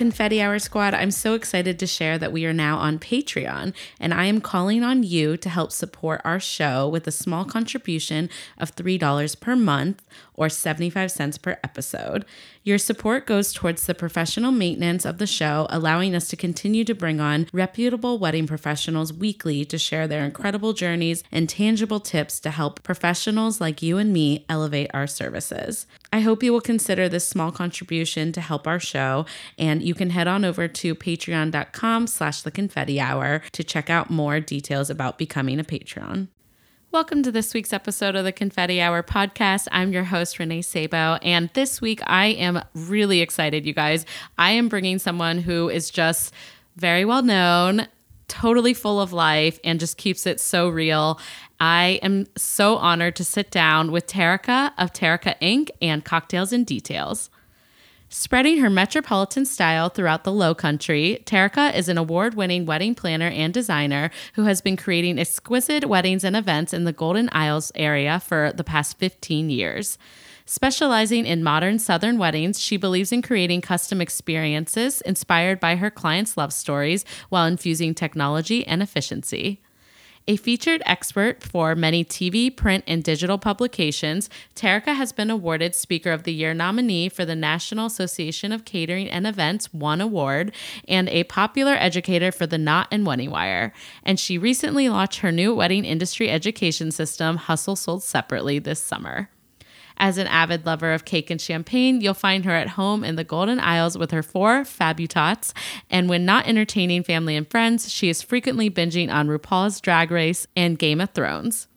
Confetti Hour Squad, I'm so excited to share that we are now on Patreon, and I am calling on you to help support our show with a small contribution of $3 per month or 75 cents per episode. Your support goes towards the professional maintenance of the show, allowing us to continue to bring on reputable wedding professionals weekly to share their incredible journeys and tangible tips to help professionals like you and me elevate our services. I hope you will consider this small contribution to help our show, and you can head on over to patreon.com slash the confetti hour to check out more details about becoming a patron. Welcome to this week's episode of the Confetti Hour podcast. I'm your host, Renee Sabo. And this week, I am really excited, you guys. I am bringing someone who is just very well known, totally full of life, and just keeps it so real. I am so honored to sit down with Terrica of Terrica Inc. and Cocktails and Details. Spreading her metropolitan style throughout the Low Country, Terrica is an award winning wedding planner and designer who has been creating exquisite weddings and events in the Golden Isles area for the past 15 years. Specializing in modern Southern weddings, she believes in creating custom experiences inspired by her clients' love stories while infusing technology and efficiency. A featured expert for many TV, print, and digital publications, Terrica has been awarded Speaker of the Year nominee for the National Association of Catering and Events One Award and a popular educator for the Knot and Wedding Wire. And she recently launched her new wedding industry education system, Hustle Sold Separately, this summer. As an avid lover of cake and champagne, you'll find her at home in the Golden Isles with her four fabutots. And when not entertaining family and friends, she is frequently binging on RuPaul's Drag Race and Game of Thrones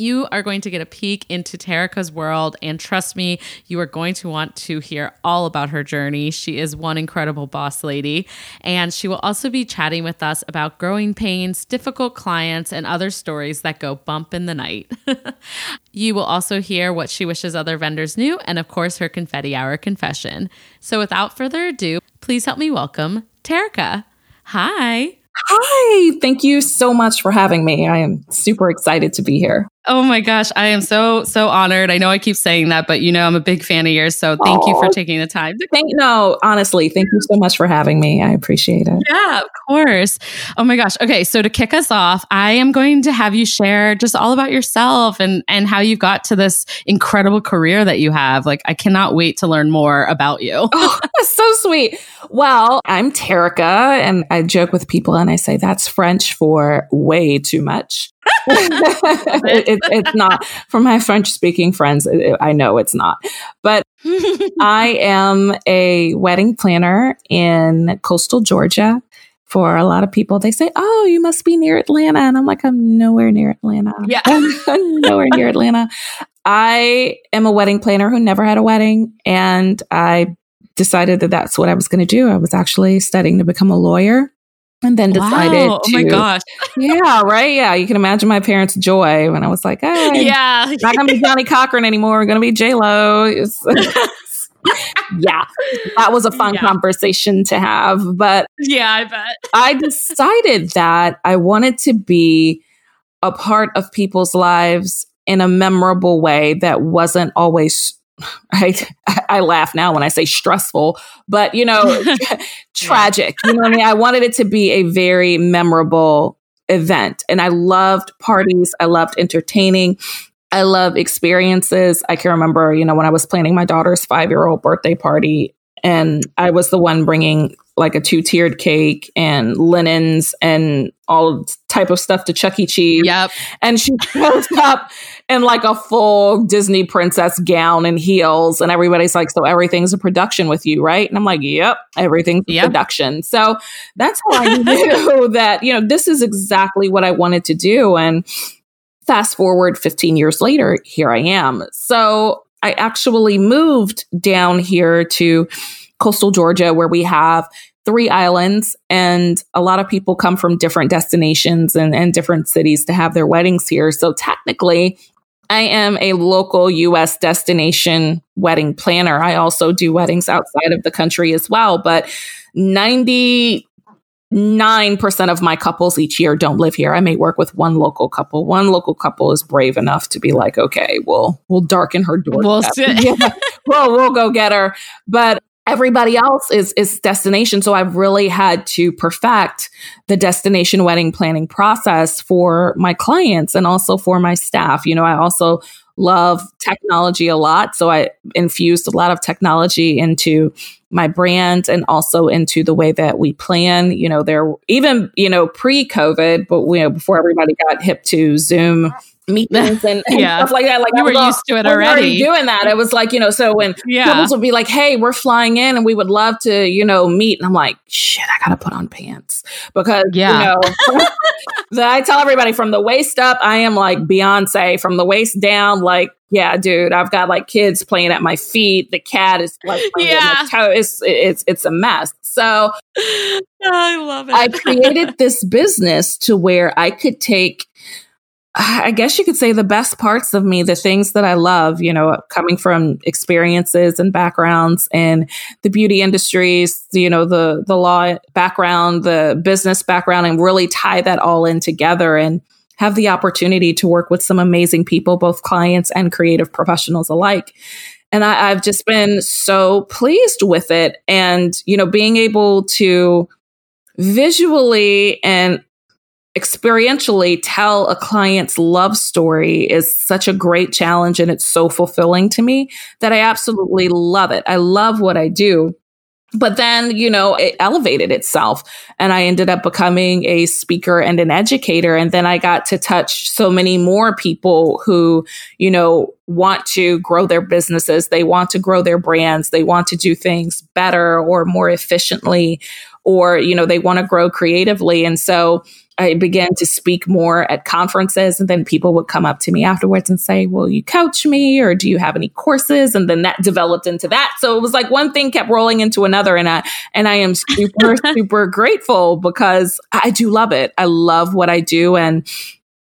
you are going to get a peek into Terrica's world. And trust me, you are going to want to hear all about her journey. She is one incredible boss lady. And she will also be chatting with us about growing pains, difficult clients, and other stories that go bump in the night. you will also hear what she wishes other vendors knew, and of course, her confetti hour confession. So without further ado, please help me welcome Terrica. Hi. Hi, thank you so much for having me. I am super excited to be here. Oh my gosh, I am so so honored. I know I keep saying that, but you know I'm a big fan of yours, so thank Aww. you for taking the time. Thank no, honestly, thank you so much for having me. I appreciate it. Yeah, of course. Oh my gosh. Okay, so to kick us off, I am going to have you share just all about yourself and and how you got to this incredible career that you have. Like I cannot wait to learn more about you. oh, so sweet. Well, I'm Terrica, and I joke with people and I say that's French for way too much. it, it, it's not for my French speaking friends. I know it's not, but I am a wedding planner in coastal Georgia. For a lot of people, they say, "Oh, you must be near Atlanta," and I'm like, "I'm nowhere near Atlanta. Yeah, nowhere near Atlanta." I am a wedding planner who never had a wedding, and I decided that that's what I was going to do. I was actually studying to become a lawyer and then decided wow. oh my gosh yeah right yeah you can imagine my parents joy when i was like hey, yeah not gonna be johnnie cochran anymore we're gonna be j-lo yeah that was a fun yeah. conversation to have but yeah i bet i decided that i wanted to be a part of people's lives in a memorable way that wasn't always I, I laugh now when I say stressful, but you know, tragic. You know what I mean? I wanted it to be a very memorable event. And I loved parties. I loved entertaining. I love experiences. I can remember, you know, when I was planning my daughter's five year old birthday party, and I was the one bringing like a two tiered cake and linens and all type of stuff to Chuck E. Cheese. Yep. And she shows up in like a full Disney princess gown and heels. And everybody's like, So everything's a production with you, right? And I'm like, Yep, everything's yep. production. So that's how I knew that, you know, this is exactly what I wanted to do. And fast forward 15 years later, here I am. So I actually moved down here to coastal Georgia where we have three islands and a lot of people come from different destinations and, and different cities to have their weddings here. So technically, I am a local US destination wedding planner. I also do weddings outside of the country as well, but 99% of my couples each year don't live here. I may work with one local couple. One local couple is brave enough to be like, okay, we'll we'll darken her door. We'll, yeah. well, we'll go get her. But everybody else is is destination so i've really had to perfect the destination wedding planning process for my clients and also for my staff you know i also love technology a lot. So i infused a lot of technology into my brand and also into the way that we plan. You know there even you know pre covid but you know before everybody got hip to zoom meetings and, and yeah. stuff like that. Like you were used to it already. already. Doing that, it was like you know. So when yeah. couples would be like, "Hey, we're flying in, and we would love to, you know, meet," and I'm like, "Shit, I gotta put on pants because yeah. you know." I tell everybody from the waist up, I am like Beyonce. From the waist down, like yeah, dude, I've got like kids playing at my feet. The cat is like yeah. toe. It's, it's it's a mess. So I love it. I created this business to where I could take I guess you could say the best parts of me, the things that I love, you know, coming from experiences and backgrounds and the beauty industries, you know, the the law background, the business background, and really tie that all in together and have the opportunity to work with some amazing people, both clients and creative professionals alike. And I, I've just been so pleased with it. And, you know, being able to visually and experientially tell a client's love story is such a great challenge and it's so fulfilling to me that I absolutely love it. I love what I do. But then, you know, it elevated itself and I ended up becoming a speaker and an educator. And then I got to touch so many more people who, you know, want to grow their businesses. They want to grow their brands. They want to do things better or more efficiently, or, you know, they want to grow creatively. And so, I began to speak more at conferences and then people would come up to me afterwards and say, "Will you coach me or do you have any courses?" And then that developed into that. So it was like one thing kept rolling into another and I and I am super super grateful because I do love it. I love what I do and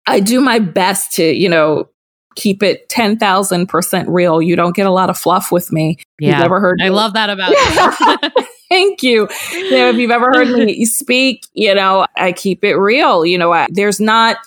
I do my best to, you know, keep it 10,000% real. You don't get a lot of fluff with me. Yeah. You've ever heard I love that about you. Thank you. You know, if you've ever heard me speak, you know, I keep it real. You know, I, there's not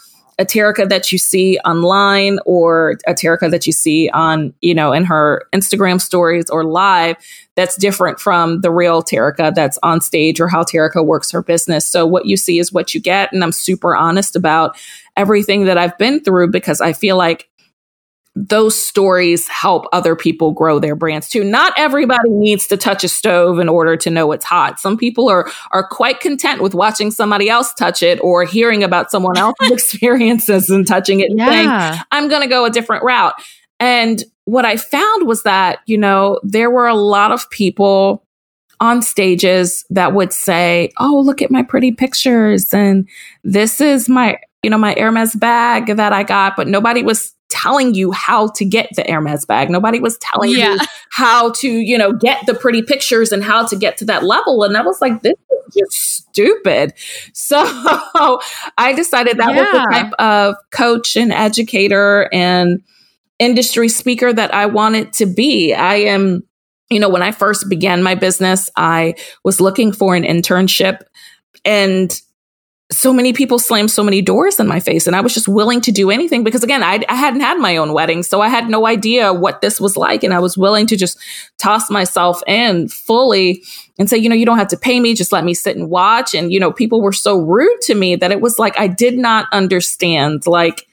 a Terrica that you see online or a Terrica that you see on, you know, in her Instagram stories or live that's different from the real Terrica that's on stage or how Terrica works her business. So what you see is what you get. And I'm super honest about everything that I've been through because I feel like those stories help other people grow their brands too. Not everybody needs to touch a stove in order to know it's hot. Some people are are quite content with watching somebody else touch it or hearing about someone else's experiences and touching it and yeah. saying, I'm going to go a different route. And what I found was that, you know, there were a lot of people on stages that would say, "Oh, look at my pretty pictures and this is my, you know, my Hermes bag that I got," but nobody was telling you how to get the Hermes bag. Nobody was telling yeah. you how to, you know, get the pretty pictures and how to get to that level. And I was like, this is just stupid. So I decided that yeah. was the type of coach and educator and industry speaker that I wanted to be. I am, you know, when I first began my business, I was looking for an internship and so many people slammed so many doors in my face and i was just willing to do anything because again I, I, hadn't had my own wedding so i had no idea what this was like and i was willing to just toss myself in fully and say you know you don't have to pay me just let me sit and watch. And you know people were so rude to me that it was like i did not understand like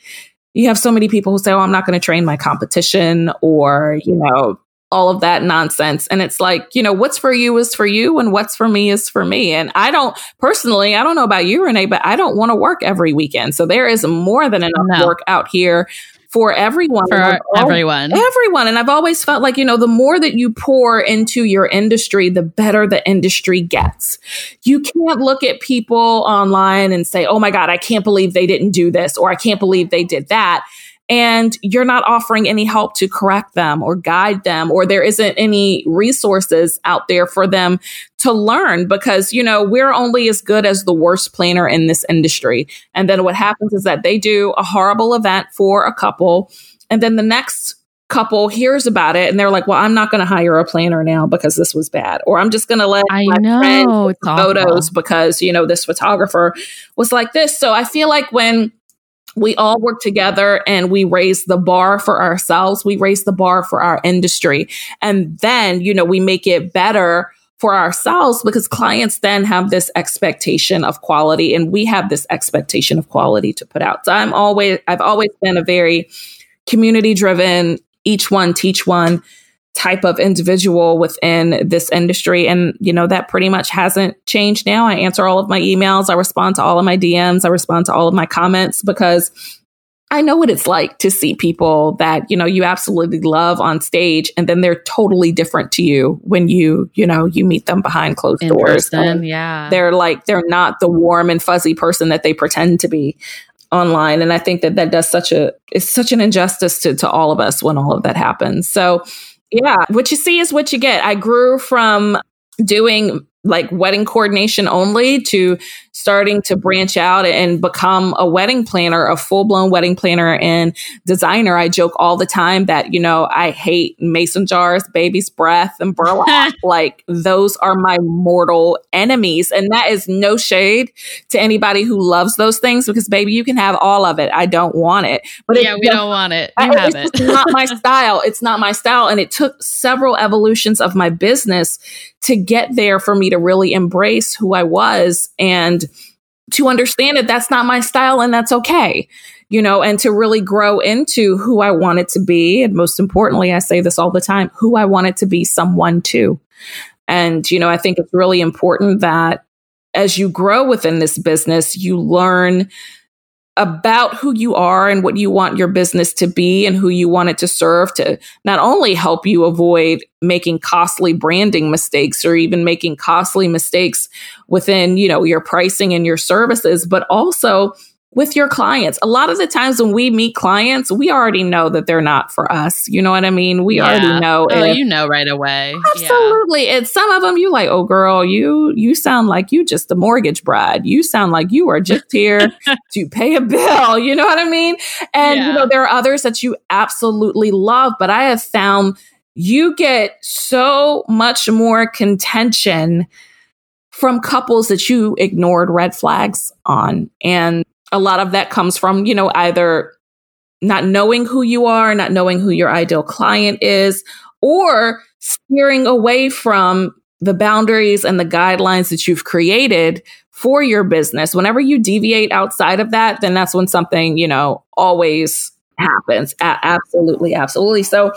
you have so many people who say oh i'm not going to train my competition or you know all of that nonsense. And it's like, you know, what's for you is for you and what's for me is for me. And I don't personally, I don't know about you, Renee, but I don't want to work every weekend. So there is more than enough no. work out here for everyone. For everyone. Everyone. And I've always felt like, you know, the more that you pour into your industry, the better the industry gets. You can't look at people online and say, oh my God, I can't believe they didn't do this or I can't believe they did that and you're not offering any help to correct them or guide them, or there isn't any resources out there for them to learn because, you know, we're only as good as the worst planner in this industry. And then what happens is that they do a horrible event for a couple And then the next couple hears about it and they're like, well, I'm not going to hire a planner now because this was bad. Or I'm just going to let I my know, photos because, you know, this photographer was like this. So I feel like when we all work together and we raise the bar for ourselves, we raise the bar for our industry. And then, you know, we make it better for ourselves because clients then have this expectation of quality and we have this expectation of quality to put out. So I'm always, I've always been a very community driven, each one teach one type of individual within this industry. And, you know, that pretty much hasn't changed now. I answer all of my emails. I respond to all of my DMs. I respond to all of my comments because I know what it's like to see people that, you know, you absolutely love on stage and then they're totally different to you when you, you know, you meet them behind closed In doors. person, yeah. They're like, they're not the warm and fuzzy person that they pretend to be online. And I think that that does such a, it's such an injustice to, to all of us when all of that happens. So, yeah, what you see is what you get. I grew from doing like wedding coordination only to starting to branch out and become a wedding planner, a full blown wedding planner and designer. I joke all the time that, you know, I hate mason jars, baby's breath, and burlap. like those are my mortal enemies. And that is no shade to anybody who loves those things because, baby, you can have all of it. I don't want it. But yeah, it we don't want it. You I- have it's it. not my style. It's not my style. And it took several evolutions of my business to get there for me to really embrace who I was and to understand that that's not my style and that's okay. You know, and to really grow into who I wanted to be. And most importantly, I say this all the time who I wanted to be someone too. And, you know, I think it's really important that as you grow within this business, you learn about who you are and what you want your business to be and who you want it to serve to not only help you avoid making costly branding mistakes or even making costly mistakes within, you know, your pricing and your services, but also with your clients. A lot of the times when we meet clients, we already know that they're not for us. You know what I mean? We Yeah. already know Oh, if- you know right away. Yeah. Absolutely. And some of them you like, oh girl, you you sound like you just the mortgage bride. You sound like you are just here to pay a bill. You know what I mean? And you know, there are others that you absolutely love, but I have found you get so much more contention from couples that you ignored red flags on. And a lot of that comes from, you know, either not knowing who you are, not knowing who your ideal client is, or steering away from the boundaries and the guidelines that you've created for your business. Whenever you deviate outside of that, then that's when something, you know, always happens. A- absolutely, absolutely. So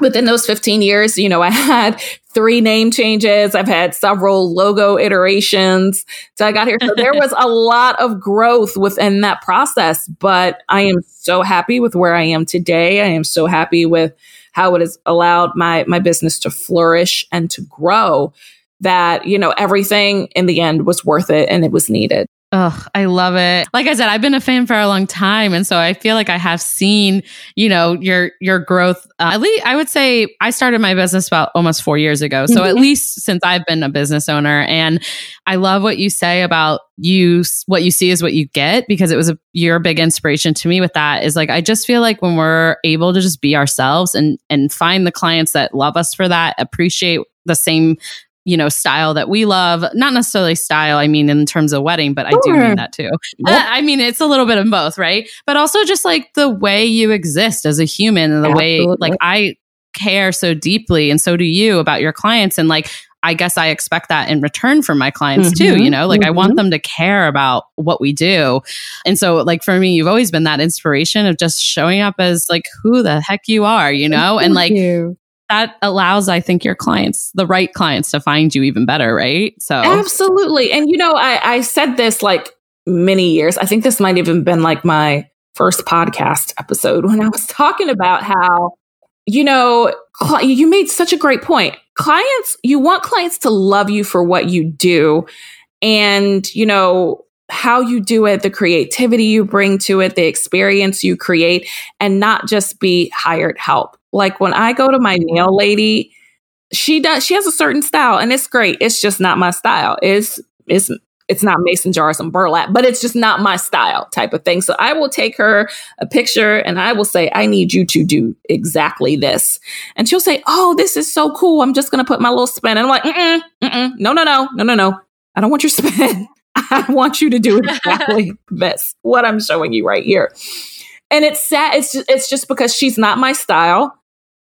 within those 15 years, you know, I had three name changes. I've had several logo iterations. So I got here. So there was a lot of growth within that process, but I am so happy with where I am today. I am so happy with how it has allowed my, my business to flourish and to grow that, you know, everything in the end was worth it and it was needed. Ugh, I love it. Like I said, I've been a fan for a long time, and so I feel like I have seen, you know, your your growth. Uh, at least I would say I started my business about almost four years ago. So at Mhm. least since I've been a business owner, and I love what you say about you. What you see is what you get because it was a your big inspiration to me with that. Is like I just feel like when we're able to just be ourselves and and find the clients that love us for that, appreciate the same you know style that we love not necessarily style i mean in terms of wedding but i do mean that too uh, I mean, it's a little bit of both, right? But also just like the way you exist as a human and the way like I care so deeply and so do you about your clients and like I guess I expect that in return from my clients too, Mhm, you know? Like I want mhm. them to care about what we do. And so like for me, you've always been that inspiration of just showing up as like who the heck you are, you know? And like that allows I think your clients, the right clients to find you even better, right? So Absolutely. And you know, I, I said this like many years. I think this might even been like my first podcast episode when I was talking about how, you know, cli- you made such a great point. Clients, you want clients to love you for what you do and, you know, how you do it, the creativity you bring to it, the experience you create, and not just be hired help. Like when I go to my mm-hmm. nail lady, she does she has a certain style and it's great. It's just not my style. It's it's it's not mason jars and burlap, but it's just not my style type of thing. So I will take her a picture and I will say, I need you to do exactly this. And she'll say, Oh, this is so cool. I'm just going to put my little spin. And I'm like, mm-mm, mm-mm, no, no, no, no, no, no. I don't want your spin. I want you to do exactly this, what I'm showing you right here. And it's sad. It's just, it's just because she's not my style.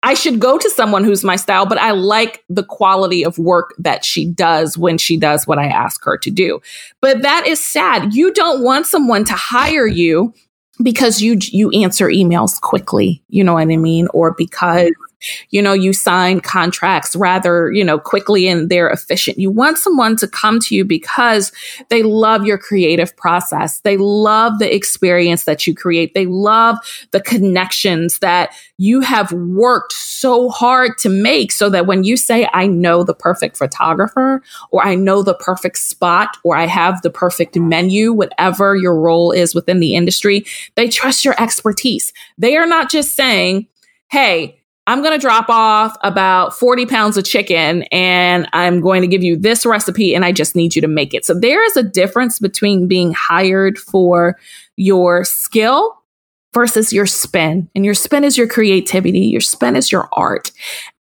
I should go to someone who's my style, but I like the quality of work that she does when she does what I ask her to do. But that is sad. You don't want someone to hire you because you you answer emails quickly, you know what I mean, or because you know, you sign contracts rather, you know, quickly and they're efficient. You want someone to come to you because they love your creative process. They love the experience that you create. They love the connections that you have worked so hard to make so that when you say, I know the perfect photographer or I know the perfect spot or I have the perfect menu, whatever your role is within the industry, they trust your expertise. They are not just saying, Hey, I'm going to drop off about 40 pounds of chicken and I'm going to give you this recipe and I just need you to make it. So there is a difference between being hired for your skill versus your spin. And your spin is your creativity, your spin is your art.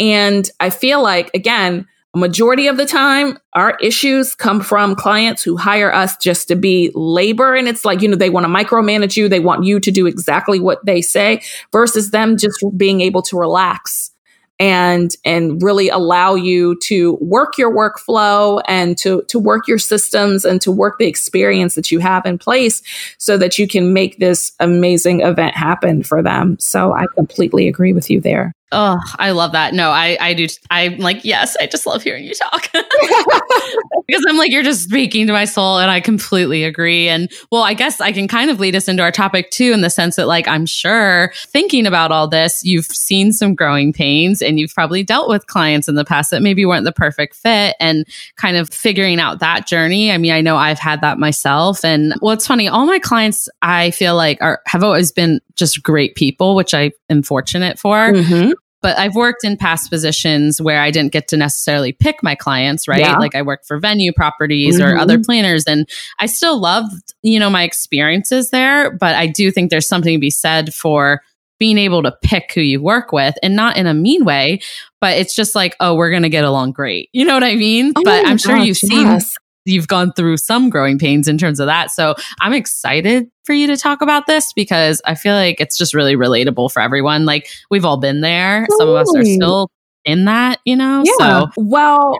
And I feel like, again, majority of the time, our issues come from clients who hire us just to be labor. And it's like, you know, they want to micromanage you. They want you to do exactly what they say versus them just being able to relax and and really allow you to work your workflow and to to work your systems and to work the experience that you have in place so that you can make this amazing event happen for them. So I completely agree with you there. Oh, I love that. No, I, I do. I'm like, yes, I just love hearing you talk because I'm like, you're just speaking to my soul. And I completely agree. And well, I guess I can kind of lead us into our topic too, in the sense that, like, I'm sure thinking about all this, you've seen some growing pains and you've probably dealt with clients in the past that maybe weren't the perfect fit and kind of figuring out that journey. I mean, I know I've had that myself. And well, it's funny, all my clients, I feel like are, have always been just great people, which I am fortunate for. Mm-hmm but I've worked in past positions where I didn't get to necessarily pick my clients, right? Yeah. Like I worked for venue properties mm-hmm. or other planners and I still loved, you know, my experiences there, but I do think there's something to be said for being able to pick who you work with and not in a mean way, but it's just like, oh, we're going to get along great. You know what I mean? Oh but I'm sure you've seen yes you've gone through some growing pains in terms of that. So I'm excited for you to talk about this because I feel like it's just really relatable for everyone. Like we've all been there. Some of us are still in that, you know? Yeah. So well,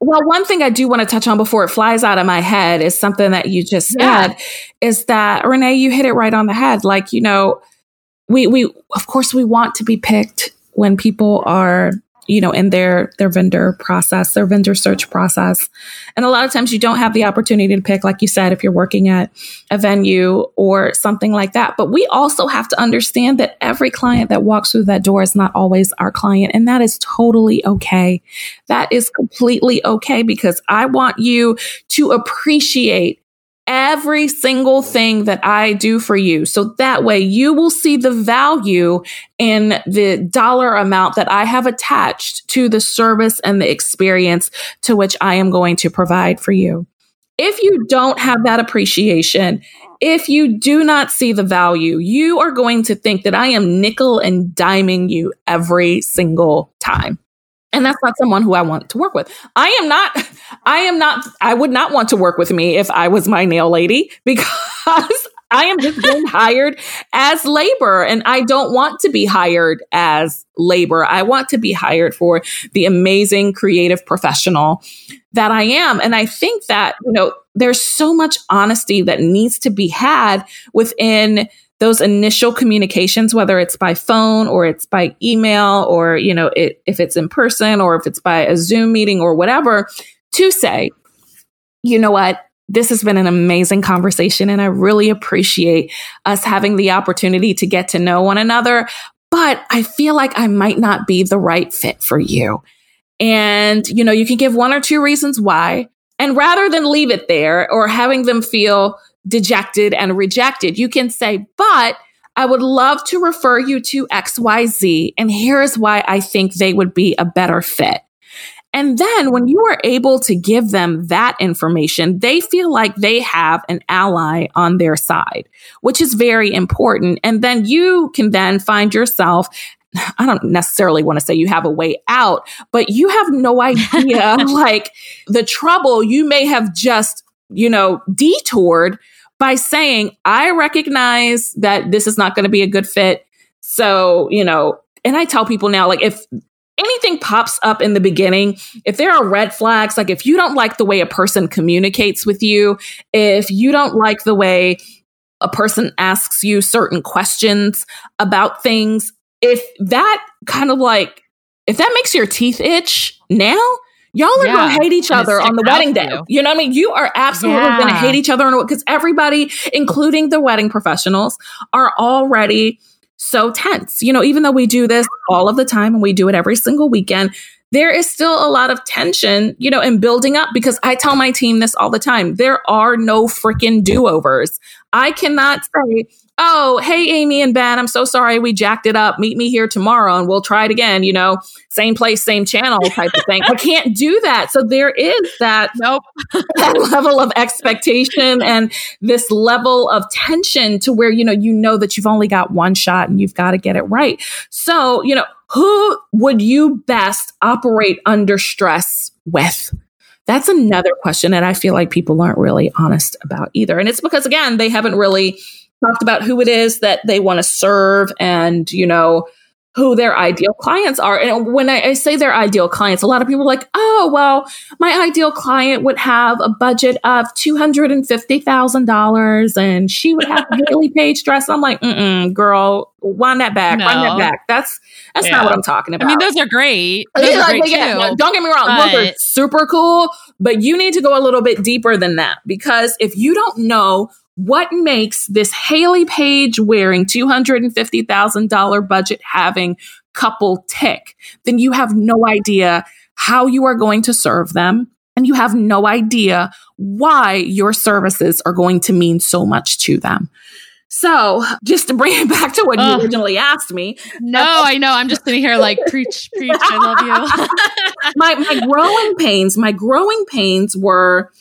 well, one thing I do want to touch on before it flies out of my head is something that you just yeah. said is that Renee, you hit it right on the head. Like, you know, we we of course we want to be picked when people are you know, in their, their vendor process, their vendor search process. And a lot of times you don't have the opportunity to pick, like you said, if you're working at a venue or something like that. But we also have to understand that every client that walks through that door is not always our client. And that is totally okay. That is completely okay because I want you to appreciate every single thing that I do for you. So that way you will see the value in the dollar amount that I have attached to the service and the experience to which I am going to provide for you. If you don't have that appreciation, if you do not see the value, you are going to think that I am nickel and diming you every single time. And that's not someone who I want to work with. I am not, I am not, I would not want to work with me if I was my nail lady because I am just being hired as labor and I don't want to be hired as labor. I want to be hired for the amazing creative professional that I am. And I think that, you know, there's so much honesty that needs to be had within those initial communications, whether it's by phone or it's by email or, you know, it, if it's in person or if it's by a Zoom meeting or whatever, to say, you know what? This has been an amazing conversation and I really appreciate us having the opportunity to get to know one another. But I feel like I might not be the right fit for you. And, you know, you can give one or two reasons why. And rather than leave it there or having them feel dejected and rejected. You can say, but I would love to refer you to XYZ. And here's why I think they would be a better fit. And then when you are able to give them that information, they feel like they have an ally on their side, which is very important. And then you can then find yourself I don't necessarily want to say you have a way out, but you have no idea like the trouble you may have just, you know, detoured by saying, I recognize that this is not going to be a good fit. So, you know, and I tell people now, like, if anything pops up in the beginning, if there are red flags, like if you don't like the way a person communicates with you, if you don't like the way a person asks you certain questions about things, if that kind of like, if that makes your teeth itch now, y'all are yeah, going to hate each other on the wedding day. You. you. know what I mean? You are absolutely yeah. going to hate each other because everybody, including the wedding professionals, are already so tense. You know, even though we do this all of the time and we do it every single weekend, there is still a lot of tension, you know, and building up because I tell my team this all the time. There are no freaking do overs. I cannot say, oh, hey, Amy and Ben, I'm so sorry we jacked it up. Meet me here tomorrow and we'll try it again, you know, same place, same channel type of thing. I can't do that. So there is that, nope. that level of expectation and this level of tension to where, you know, you know that you've only got one shot and you've got to get it right. So, you know, who would you best operate under stress with? That's another question that I feel like people aren't really honest about either. And it's because, again, they haven't really talked about who it is that they want to serve and, you know, who their ideal clients are. And when I, I, say their ideal clients, a lot of people are like, oh, well, my ideal client would have a budget of $250,000 and she would have a Hayley Paige dress. I'm like, mm girl, wind that back, no. wind that back. That's, that's yeah. not what I'm talking about. I mean, those are great. Those yeah, are great yeah, don't get me wrong. But... Those are super cool, but you need to go a little bit deeper than that because if you don't know what makes this Hayley Paige wearing $250,000 budget having couple tick, then you have no idea how you are going to serve them. And you have no idea why your services are going to mean so much to them. So, just to bring it back to what you originally asked me. No, I know. I'm just sitting here like, preach, preach. I love you. my, my growing pains, my growing pains were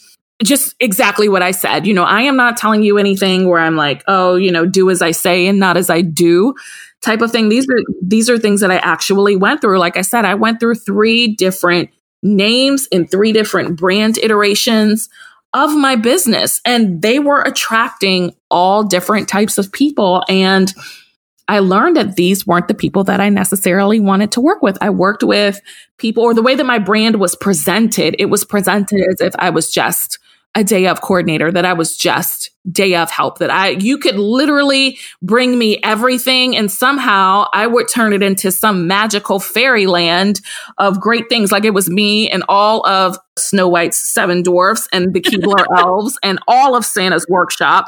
just exactly what I said. You know, I am not telling you anything where I'm like, oh, you know, do as I say and not as I do type of thing. These are these are things that I actually went through. Like I said, I went through three different names in three different brand iterations of my business and they were attracting all different types of people and I learned that these weren't the people that I necessarily wanted to work with. I worked with people or the way that my brand was presented, it was presented as if I was just a day of coordinator, that I was just day of help, that I, you could literally bring me everything and somehow I would turn it into some magical fairyland of great things. Like it was me and all of Snow White's seven dwarfs and the Keebler elves and all of Santa's workshop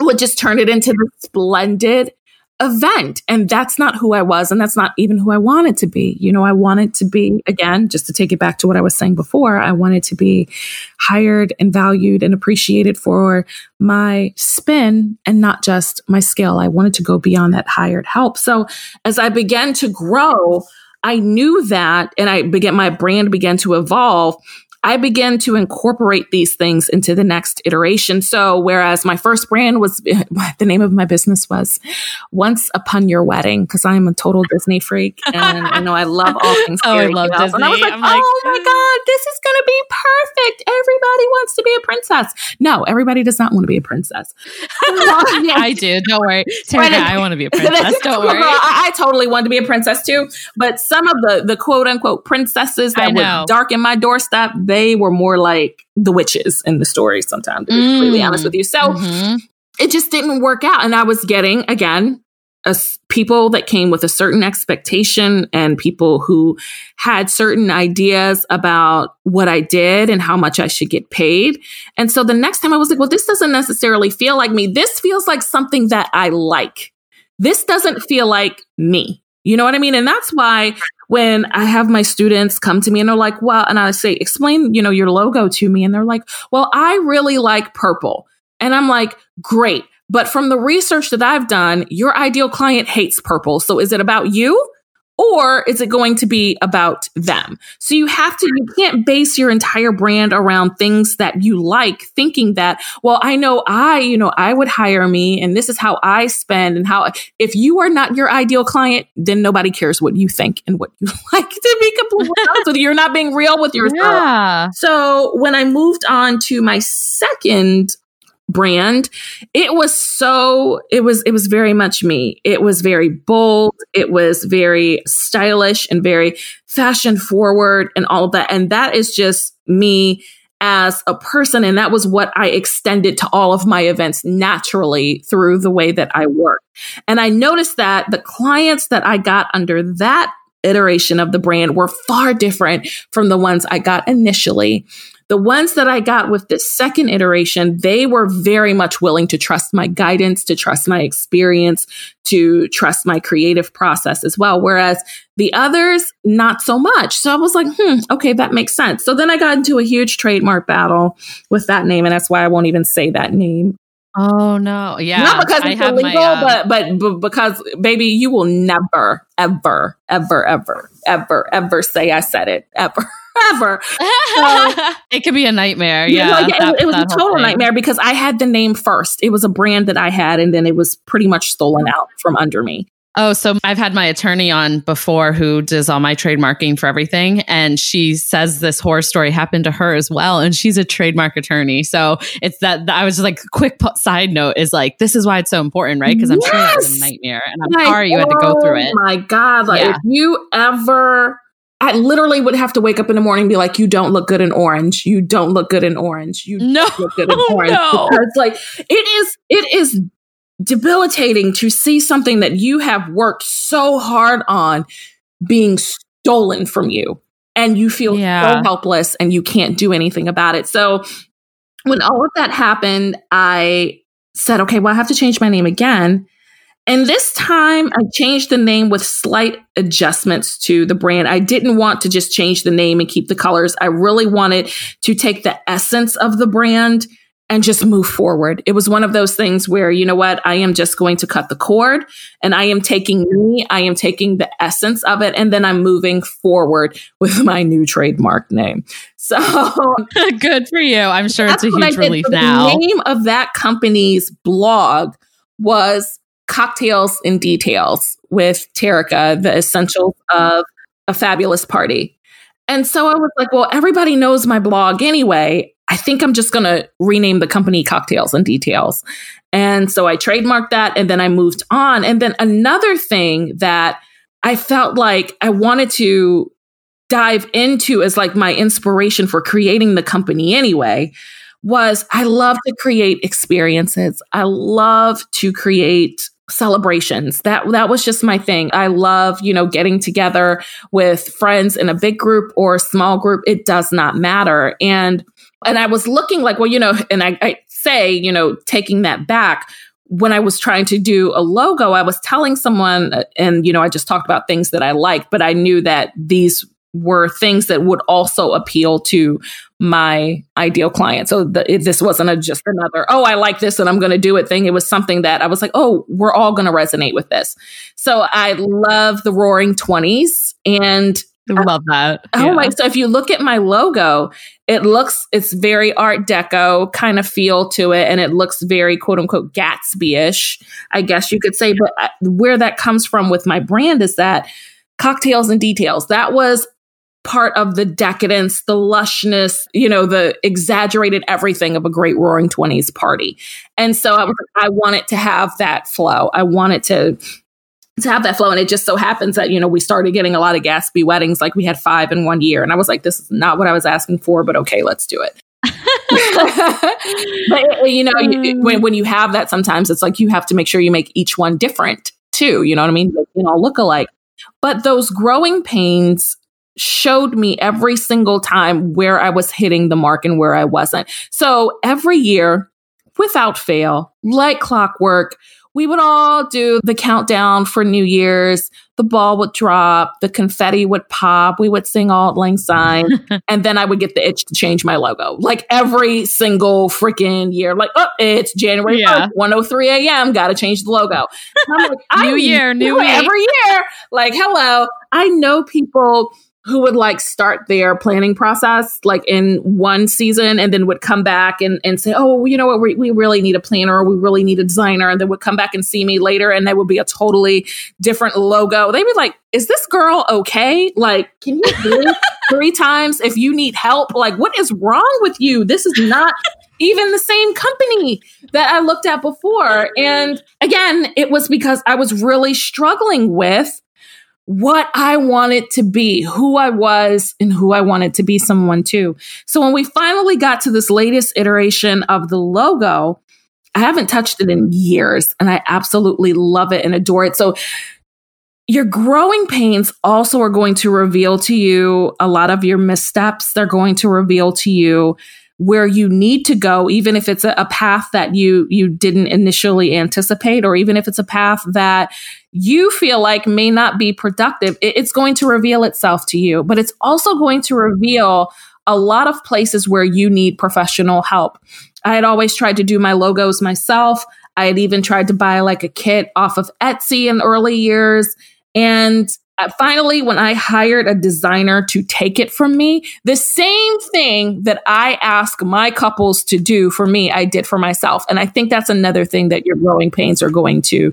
would just turn it into the splendid event. And that's not who I was. And that's not even who I wanted to be. You know, I wanted to be, again, just to take it back to what I was saying before, I wanted to be hired and valued and appreciated for my spin and not just my skill. I wanted to go beyond that hired help. So as I began to grow, I knew that and I began, my brand began to evolve. I began to incorporate these things into the next iteration. So, whereas my first brand was the name of my business was Once Upon Your Wedding, because I'm a total Disney freak and I know I love all things. oh, I love Disney. And I was like, I'm oh like, my mm. God, this is going to be perfect. Everybody wants to be a princess. No, everybody does not want to be a princess. I do. Don't worry. Terry, I want to be a princess. Don't worry. I, I, totally want to be a princess too. But some of the, the quote unquote princesses that would darken my doorstep, they were more like the witches in the story sometimes, to be mm. completely honest with you. So mm-hmm. it just didn't work out. And I was getting, again, a, people that came with a certain expectation and people who had certain ideas about what I did and how much I should get paid. And so the next time I was like, well, this doesn't necessarily feel like me. This feels like something that I like. This doesn't feel like me. You know what I mean? And that's why when I have my students come to me and they're like, well, and I say, explain, you know, your logo to me. And they're like, well, I really like purple. And I'm like, great. But from the research that I've done, your ideal client hates purple. So is it about you? Or is it going to be about them? So you have to, you can't base your entire brand around things that you like, thinking that, well, I know I, you know, I would hire me and this is how I spend and how, if you are not your ideal client, then nobody cares what you think and what you like to be completely honest with you. You're not being real with yourself. Yeah. So when I moved on to my second brand. It was so it was it was very much me. It was very bold. It was very stylish and very fashion forward and all of that. And that is just me as a person. And that was what I extended to all of my events naturally through the way that I work. And I noticed that the clients that I got under that iteration of the brand were far different from the ones I got initially the ones that I got with the second iteration, they were very much willing to trust my guidance, to trust my experience, to trust my creative process as well. Whereas the others, not so much. So I was like, hmm, okay, that makes sense. So then I got into a huge trademark battle with that name. And that's why I won't even say that name. Oh no! Yeah, not because it's illegal, my, uh... but, but but because baby, you will never, ever, ever, ever, ever, ever say I said it ever ever. So, it could be a nightmare. Yeah. Like, that, it, it, was a total nightmare because I had the name first. It was a brand that I had, and then it was pretty much stolen mm. out from under me. Oh, so I've had my attorney on before who does all my trademarking for everything. And she says this horror story happened to her as well. And she's a trademark attorney. So it's that, I was just like, quick side note is like, this is why it's so important, right? Because I'm yes! sure that was a nightmare. And I'm sorry you had to go through oh it. Oh my God. Like, yeah. if you ever I literally would have to wake up in the morning and be like, "You don't look good in orange. You don't look good in orange. You no, look good in oh, orange." No. Because like it is, it is debilitating to see something that you have worked so hard on being stolen from you, and you feel yeah. so helpless and you can't do anything about it. So when all of that happened, I said, "Okay, well, I have to change my name again." And this time I changed the name with slight adjustments to the brand. I didn't want to just change the name and keep the colors. I really wanted to take the essence of the brand and just move forward. It was one of those things where, you know what, I am just going to cut the cord and I am taking me, I am taking the essence of it, and then I'm moving forward with my new trademark name. So good for you. I'm sure it's a huge relief now. The name of that company's blog was cocktails and details with Terrica, the essentials of a fabulous party. And so I was like, well, everybody knows my blog anyway. I think I'm just going to rename the company Cocktails and Details. And so I trademarked that and then I moved on. And then another thing that I felt like I wanted to dive into as like my inspiration for creating the company anyway was I love to create experiences. I love to create celebrations. That that was just my thing. I love, you know, getting together with friends in a big group or a small group. It does not matter. And and I was looking like, well, you know, and I, I say, you know, taking that back, when I was trying to do a logo, I was telling someone, uh, and you know, I just talked about things that I liked, but I knew that these were things that would also appeal to my ideal client. So the, it, this wasn't a, just another, oh, I like this and I'm going to do it thing. It was something that I was like, oh, we're all going to resonate with this. So I love the roaring 20s and I love that. Oh yeah. my! So if you look at my logo, it looks it's very Art Deco kind of feel to it, and it looks very quote unquote Gatsby ish, I guess you could say. But where that comes from with my brand is that cocktails and details. That was part of the decadence, the lushness, you know, the exaggerated everything of a great roaring 20s party. And so I was I wanted to have that flow. I wanted to to have that flow. And it just so happens that, you know, we started getting a lot of Gatsby weddings, like we had five in one year. And I was like, this is not what I was asking for, but okay, let's do it. but uh, you know, you, when, when you have that, sometimes it's like you have to make sure you make each one different too. You know what I mean? They you know look alike. But those growing pains showed me every single time where I was hitting the mark and where I wasn't. So every year, without fail, like clockwork, we would all do the countdown for New Year's. The ball would drop, the confetti would pop, we would sing Auld Lang Syne, and then I would get the itch to change my logo. Like every single freaking year, like, oh, it's January yeah. 103 a.m., gotta change the logo. Like, new year, new year. Every year. Like, hello. I know people who would like start their planning process like in one season and then would come back and, and say, oh, you know what, we, we really need a planner or we really need a designer. And then would come back and see me later and there would be a totally different logo. They'd be like, is this girl okay? Like, can you do three times if you need help? Like, what is wrong with you? This is not even the same company that I looked at before. And again, it was because I was really struggling with what I wanted to be, who I was, and who I wanted to be someone too. So when we finally got to this latest iteration of the logo, I haven't touched it in years and I absolutely love it and adore it. So your growing pains also are going to reveal to you a lot of your missteps. They're going to reveal to you where you need to go, even if it's a, a, path that you you didn't initially anticipate, or even if it's a path that you feel like may not be productive, it, it's going to reveal itself to you. But it's also going to reveal a lot of places where you need professional help. I had always tried to do my logos myself. I had even tried to buy like a kit off of Etsy in early years. And uh, finally, when I hired a designer to take it from me, the same thing that I ask my couples to do for me, I did for myself. And I think that's another thing that your growing pains are going to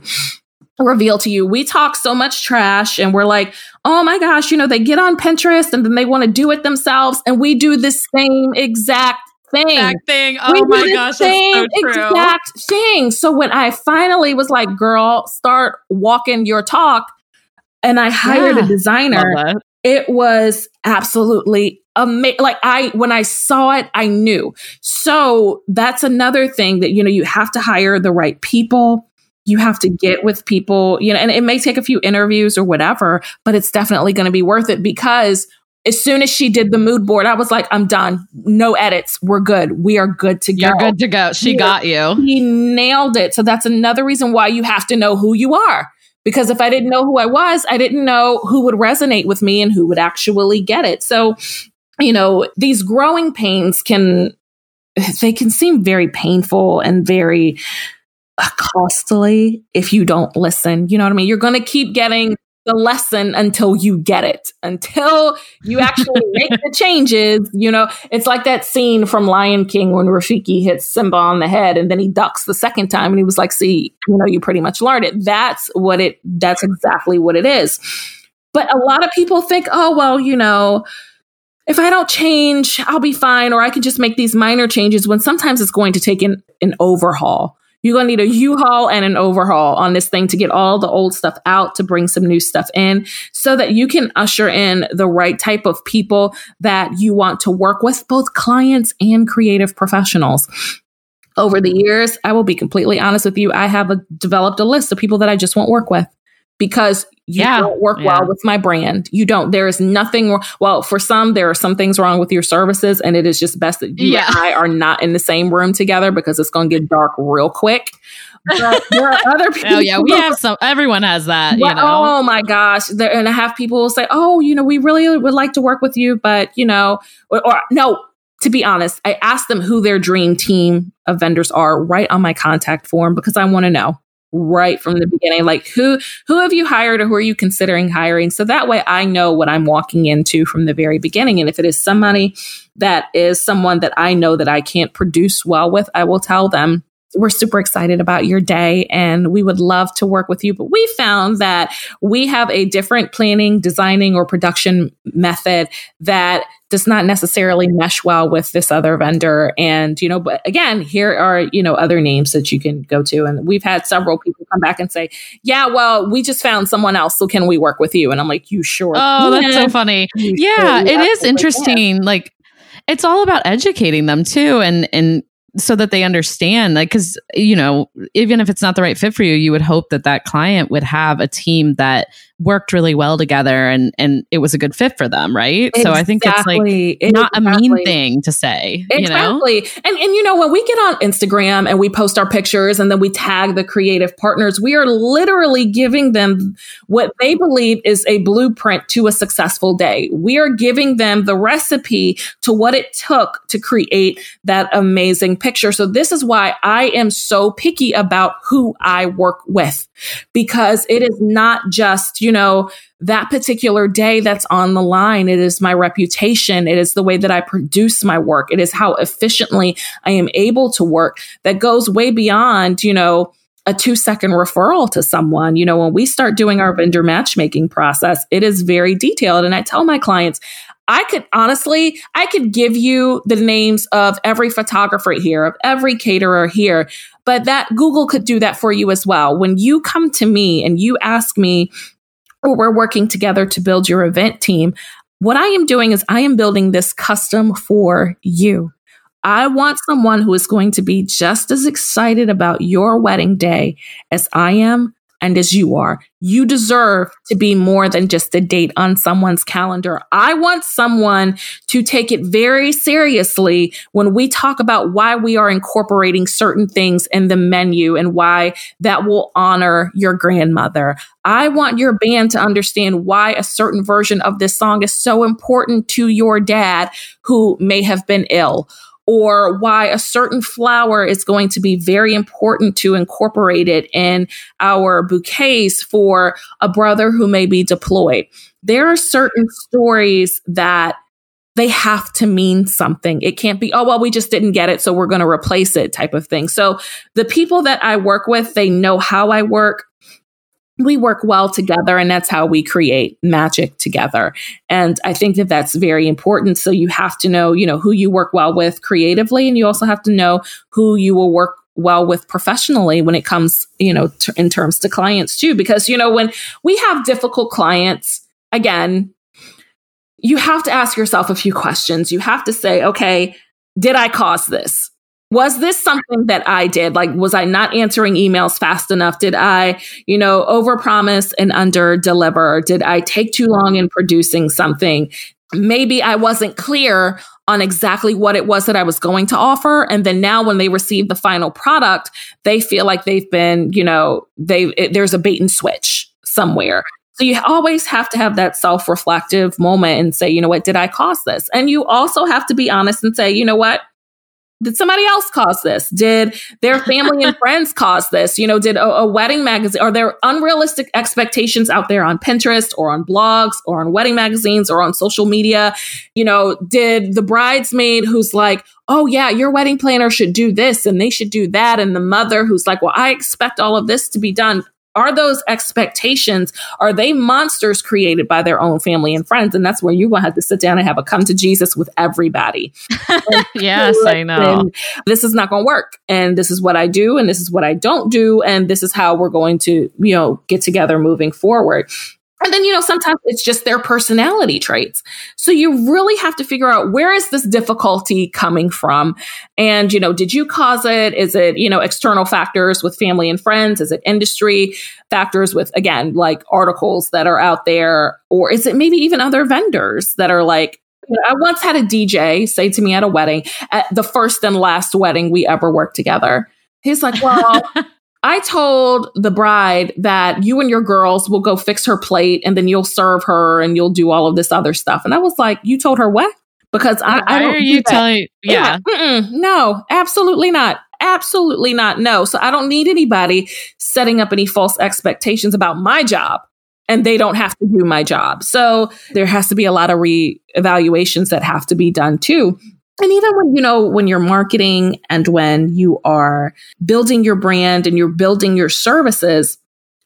reveal to you. We talk so much trash and we're like, oh my gosh, you know, they get on Pinterest and then they want to do it themselves. And we do the same exact thing. Exact thing. Oh we my gosh, same so exact thing. So when I finally was like, girl, start walking your talk, and I hired yeah. a designer. It was absolutely amazing. Like I, when I saw it, I knew. So that's another thing that, you know, you have to hire the right people. You have to get with people, you know, and it may take a few interviews or whatever, but it's definitely going to be worth it because as soon as she did the mood board, I was like, I'm done. No edits. We're good. We are good to go. You're good to go. She got you. He nailed it. So that's another reason why you have to know who you are because if I didn't know who I was, I didn't know who would resonate with me and who would actually get it. So, you know, these growing pains can they can seem very painful and very uh, costly if you don't listen. You know what I mean? You're going to keep getting the lesson until you get it, until you actually make the changes. You know, it's like that scene from Lion King when Rafiki hits Simba on the head and then he ducks the second time and he was like, see, you know, you pretty much learned it. That's what it, that's exactly what it is. But a lot of people think, oh, well, you know, if I don't change, I'll be fine, or I can just make these minor changes when sometimes it's going to take an, an overhaul. You're going to need a U-Haul and an overhaul on this thing to get all the old stuff out to bring some new stuff in so that you can usher in the right type of people that you want to work with, both clients and creative professionals over the years, I will be completely honest with you. I have a, developed a list of people that I just won't work with because you yeah. don't work yeah. well with my brand. You don't. There is nothing. Well, for some, there are some things wrong with your services, and it is just best that you yeah. and I are not in the same room together because it's going to get dark real quick. But there are other people. oh yeah, we have some. Everyone has that. Well, you know? Oh my gosh, there, and I have people say, "Oh, you know, we really would like to work with you, but you know, or, or no." To be honest, I ask them who their dream team of vendors are right on my contact form because I want to know right from the beginning. Like who who have you hired or who are you considering hiring? So that way i know what i'm walking into from the very beginning. And if it is somebody that is someone that i know that i can't produce well with i will tell them we're super excited about your day and we would love to work with you. But we found that we have a different planning, designing, or production method that does not necessarily mesh well with this other vendor. And, you know, but again, here are, you know, other names that you can go to. And we've had several people come back and say, yeah, well, we just found someone else. So can we work with you? And I'm like, you sure? Oh, that's so funny. yeah, it is interesting. Like, it's all about educating them too and and so that they understand like because you know even if it's not the right fit for you you would hope that that client would have a team that worked really well together and and it was a good fit for them, right? Exactly. So I think it's like not exactly. a mean thing to say. Exactly. You know? And and you know when we get on Instagram and we post our pictures and then we tag the creative partners, we are literally giving them what they believe is a blueprint to a successful day. We are giving them the recipe to what it took to create that amazing picture. So this is why I am so picky about who I work with because it is not just, you know, that particular day that's on the line. It is my reputation. It is the way that I produce my work. It is how efficiently I am able to work that goes way beyond, you know, a two second referral to someone. You know, when we start doing our vendor matchmaking process, it is very detailed. And I tell my clients, I could honestly, I could give you the names of every photographer here, of every caterer here, but that Google could do that for you as well. When you come to me and you ask me, or we're working together to build your event team, what I am doing is I am building this custom for you. I want someone who is going to be just as excited about your wedding day as I am and as you are. You deserve to be more than just a date on someone's calendar. I want someone to take it very seriously when we talk about why we are incorporating certain things in the menu and why that will honor your grandmother. I want your band to understand why a certain version of this song is so important to your dad who may have been ill or why a certain flower is going to be very important to incorporate it in our bouquets for a brother who may be deployed. There are certain stories that they have to mean something. It can't be, oh, well, we just didn't get it, so we're going to replace it type of thing. So the people that I work with, they know how I work we work well together and that's how we create magic together. And i think that that's very important. So you have to know you know who you work well with creatively and you also have to know who you will work well with professionally when it comes you know t- in terms to clients too. Because you know when we have difficult clients again you have to ask yourself a few questions. You have to say okay did i cause this was this something that I did? Like, was I not answering emails fast enough? Did I, you know, overpromise and under deliver? Did I take too long in producing something? Maybe I wasn't clear on exactly what it was that I was going to offer. And then now when they receive the final product, they feel like they've been, you know, they, it, there's a bait and switch somewhere. So you always have to have that self reflective moment and say, you know what, did I cause this? And you also have to be honest and say, you know what, did somebody else cause this? Did their family and friends cause this? You know, did a, a, wedding magazine, are there unrealistic expectations out there on Pinterest or on blogs or on wedding magazines or on social media? You know, did the bridesmaid who's like, oh, yeah, your wedding planner should do this and they should do that. And the mother who's like, well, I expect all of this to be done are those expectations are they monsters created by their own family and friends? And that's where you're going to have to sit down and have a come to jesus with everybody. Yes i know. this is not going to work. And this is what i do and this is what i don't do and this is how we're going to you know get together moving forward and then, you know, sometimes it's just their personality traits. So you really have to figure out where is this difficulty coming from? And, you know, did you cause it? Is it, you know, external factors with family and friends? Is it industry factors with, again, like articles that are out there? Or is it maybe even other vendors that are like, I once had a DJ say to me at a wedding, at the first and last wedding we ever worked together. He's like, well, I told the bride that you and your girls will go fix her plate and then you'll serve her and you'll do all of this other stuff. And I was like, you told her what? Because I, I don't. Are you telling? Yeah. yeah. No, absolutely not. Absolutely not. No. So I don't need anybody setting up any false expectations about my job and they don't have to do my job. So there has to be a lot of re-evaluations that have to be done too. And even when, you know, when you're marketing and when you are building your brand and you're building your services,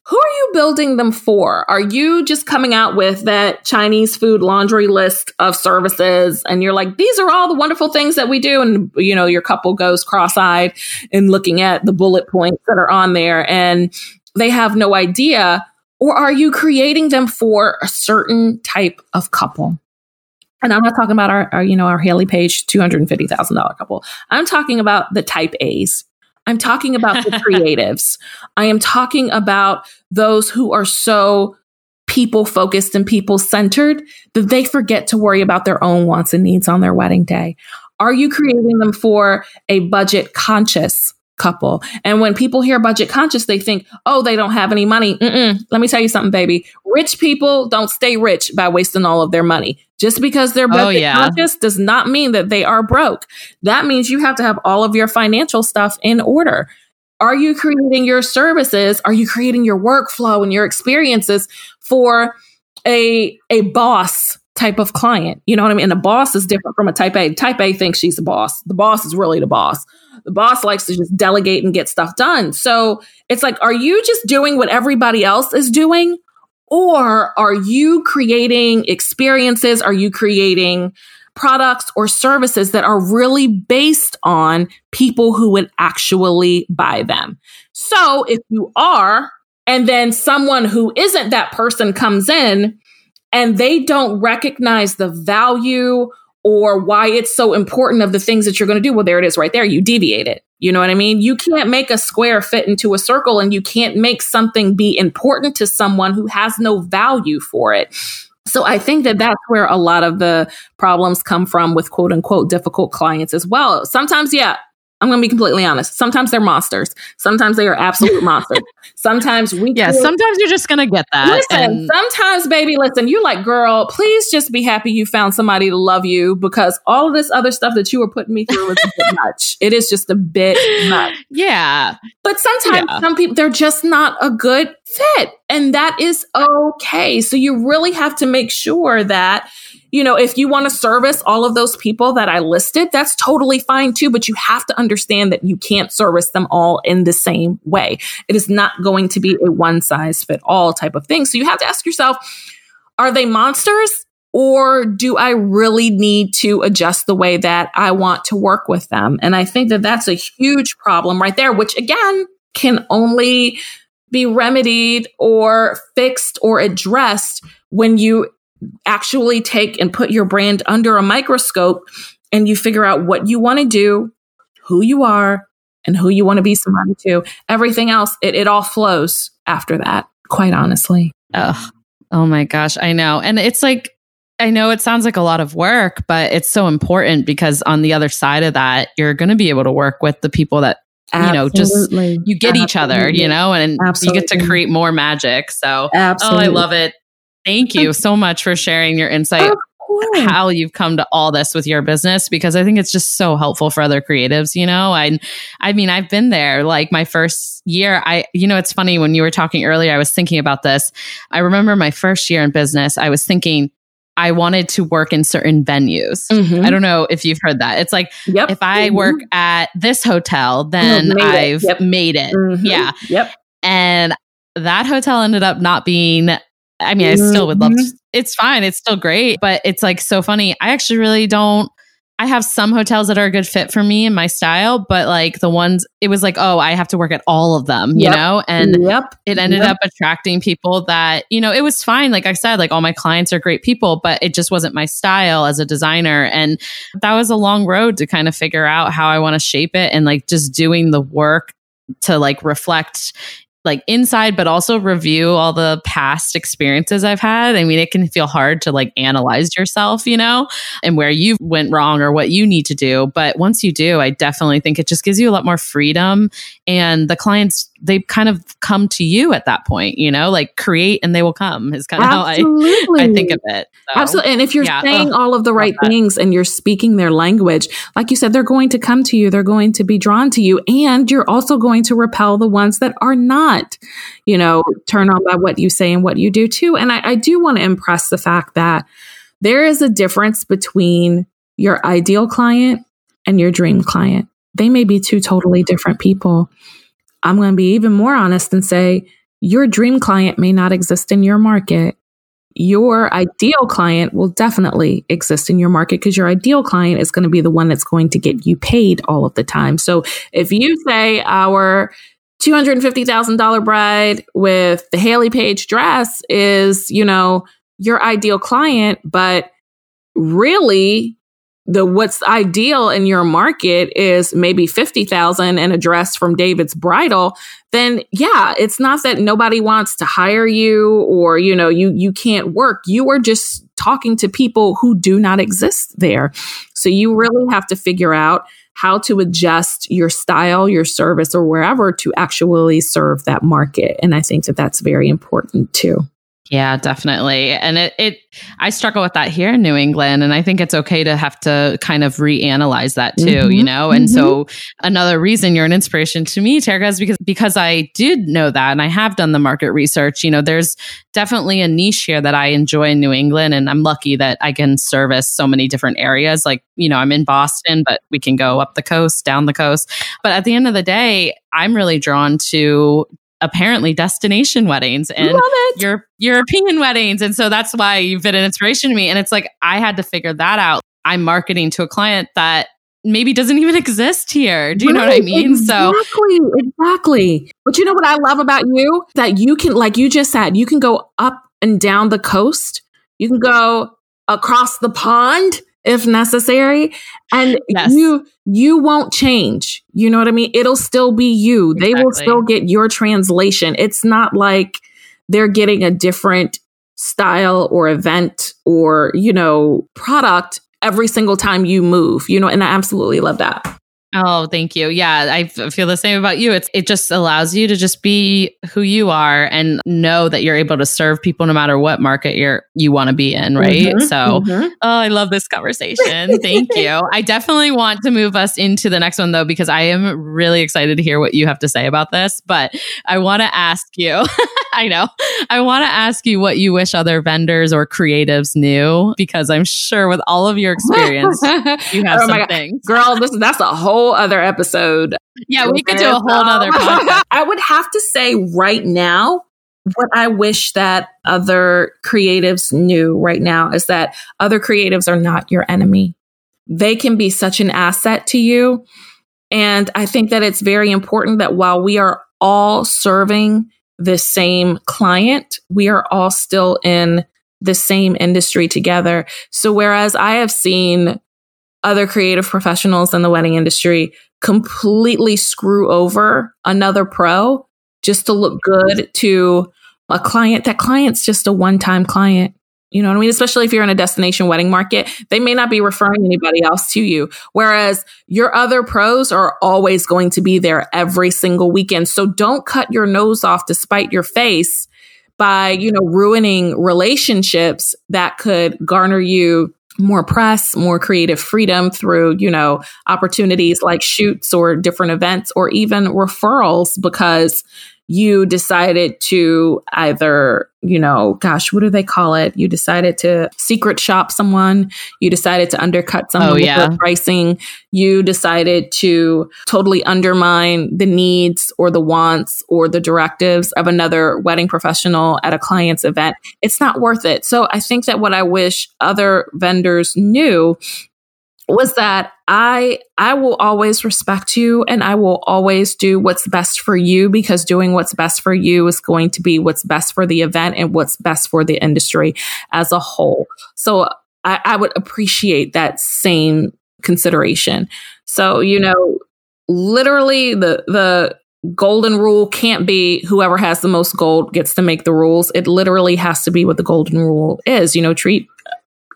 who are you building them for? Are you just coming out with that Chinese food laundry list of services and you're like, these are all the wonderful things that we do? And, you know, your couple goes cross eyed and looking at the bullet points that are on there and they have no idea. Or are you creating them for a certain type of couple? And I'm not talking about our, our you know, our Hayley Paige $250,000 couple. I'm talking about the type A's. I'm talking about the creatives. I am talking about those who are so people focused and people centered that they forget to worry about their own wants and needs on their wedding day? Are you creating them for a budget conscious couple? And when people hear budget conscious, they think, oh, they don't have any money. Mm-mm. Let me tell you something, baby. Rich people don't stay rich by wasting all of their money. Just because they're oh, budget oh, yeah. conscious does not mean that they are broke. That means you have to have all of your financial stuff in order. Are you creating your services? Are you creating your workflow and your experiences for a a boss type of client. You know what I mean? And a boss is different from a type A. Type A thinks she's the boss. The boss is really the boss. The boss likes to just delegate and get stuff done. So it's like, are you just doing what everybody else is doing? Or are you creating experiences? Are you creating products or services that are really based on people who would actually buy them? So if you are, and then someone who isn't that person comes in, and they don't recognize the value or why it's so important of the things that you're going to do. Well, there it is right there. You deviate it. You know what I mean? You can't make a square fit into a circle and you can't make something be important to someone who has no value for it. So I think that that's where a lot of the problems come from with quote unquote difficult clients as well. Sometimes, yeah, I'm going to be completely honest. Sometimes they're monsters. Sometimes they are absolute monsters. Sometimes we. Yeah. Sometimes you're just going to get that. Listen. And- sometimes, baby, listen. You're like, girl, please just be happy you found somebody to love you because all of this other stuff that you were putting me through was a bit much. It is just a bit much. Yeah. But sometimes yeah. some people they're just not a good fit, and that is okay. So you really have to make sure that you know, if you want to service all of those people that I listed, that's totally fine too. But you have to understand that you can't service them all in the same way. It is not going to be a one size fit all type of thing. So you have to ask yourself, are they monsters? Or do I really need to adjust the way that I want to work with them? And I think that that's a huge problem right there, which again can only be remedied or fixed or addressed when you actually take and put your brand under a microscope and you figure out what you want to do, who you are, and who you want to be somebody to. Everything else, it, it all flows after that, quite honestly. Oh, oh my gosh, I know. And it's like, I know it sounds like a lot of work, but it's so important because on the other side of that, you're going to be able to work with the people that Absolutely. you know just you get Absolutely. each other you know and Absolutely. you get to create more magic so Absolutely. oh i love it Thank you so much for sharing your insight how you've come to all this with your business because I think it's just so helpful for other creatives, you know? I I mean, I've been there like my first year. I you know, it's funny when you were talking earlier, I was thinking about this. I remember my first year in business, I was thinking I wanted to work in certain venues. Mm-hmm. I don't know if you've heard that. It's like yep. if I mm-hmm. work at this hotel, then made I've yep. made it. Mm-hmm. Yeah. Yep. And that hotel ended up not being I mean, I still would love to, mm-hmm. it's fine. It's still great, but it's like so funny. I actually really don't. I have some hotels that are a good fit for me and my style, but like the ones, it was like, oh, I have to work at all of them, you yep. know? And yep. it ended yep. up attracting people that, you know, it was fine. Like I said, like all my clients are great people, but it just wasn't my style as a designer. And that was a long road to kind of figure out how I want to shape it and like just doing the work to like reflect like inside, but also review all the past experiences I've had. I mean, it can feel hard to like analyze yourself, you know, and where you went wrong or what you need to do. But once you do, I definitely think it just gives you a lot more freedom. And the clients, they kind of come to you at that point, you know, like create and they will come is kind of Absolutely. how I, I think of it. So, Absolutely. And if you're yeah, saying all of the right things and you're speaking their language, like you said, they're going to come to you, they're going to be drawn to you, and you're also going to repel the ones that are not not, you know, turn on by what you say and what you do too. And I, I do want to impress the fact that there is a difference between your ideal client and your dream client. They may be two totally different people. I'm going to be even more honest and say your dream client may not exist in your market. Your ideal client will definitely exist in your market because your ideal client is going to be the one that's going to get you paid all of the time. So if you say our $250,000 bride with the Hayley Paige dress is, you know, your ideal client, but really the what's ideal in your market is maybe 50,000 and a dress from David's bridal, then yeah, it's not that nobody wants to hire you or you know, you you can't work. You are just talking to people who do not exist there. So you really have to figure out how to adjust your style, your service or wherever to actually serve that market. And I think that that's very important too. Yeah, definitely. And it, it, I struggle with that here in New England. And I think it's okay to have to kind of reanalyze that too, mm-hmm. you know? And mm-hmm. so another reason you're an inspiration to me, Terrica, is because, because I did know that and I have done the market research. You know, there's definitely a niche here that I enjoy in New England. And I'm lucky that I can service so many different areas. Like, you know, I'm in Boston, but we can go up the coast, down the coast. But at the end of the day, I'm really drawn to apparently destination weddings and your European weddings. And so that's why you've been an inspiration to me. And it's like, I had to figure that out. I'm marketing to a client that maybe doesn't even exist here. Do you right, know what I mean? So exactly, so exactly. But you know what I love about you? That you can, like you just said, you can go up and down the coast. You can go across the pond if necessary and yes. you you won't change. You know what i mean? It'll still be you. Exactly. they will still get your translation. It's not like they're getting a different style or event or you know product every single time you move you know and i absolutely love that Oh, thank you. Yeah, I feel the same about you. It's it just allows you to just be who you are and know that you're able to serve people no matter what market you're you want to be in, right? Mm-hmm, so, mm-hmm. oh, I love this conversation. thank you. I definitely want to move us into the next one though because I am really excited to hear what you have to say about this, but I want to ask you. I know. I want to ask you what you wish other vendors or creatives knew because I'm sure with all of your experience you have oh some things. Girl, this that's a whole whole other episode. Yeah, we could do a whole other um, podcast. I would have to say right now, what I wish that other creatives knew right now is that other creatives are not your enemy. They can be such an asset to you. And I think that it's very important that while we are all serving the same client, we are all still in the same industry together. So whereas I have seen other creative professionals in the wedding industry completely screw over another pro just to look good to a client. That client's just a one time client. You know what I mean? Especially if you're in a destination wedding market, they may not be referring anybody else to you. Whereas your other pros are always going to be there every single weekend. So don't cut your nose off to spite your face by, you know, ruining relationships that could garner you more press, more creative freedom through, you know, opportunities like shoots or different events or even referrals because you decided to either, you know, gosh, what do they call it? You decided to secret shop someone. You decided to undercut oh, someone oh, with yeah. pricing. You decided to totally undermine the needs or the wants or the directives of another wedding professional at a client's event. It's not worth it. So I think that what I wish other vendors knew was that I I will always respect you and I will always do what's best for you because doing what's best for you is going to be what's best for the event and what's best for the industry as a whole. So I, I would appreciate that same consideration. So, you know, literally the the golden rule can't be whoever has the most gold gets to make the rules. It literally has to be what the golden rule is. You know, treat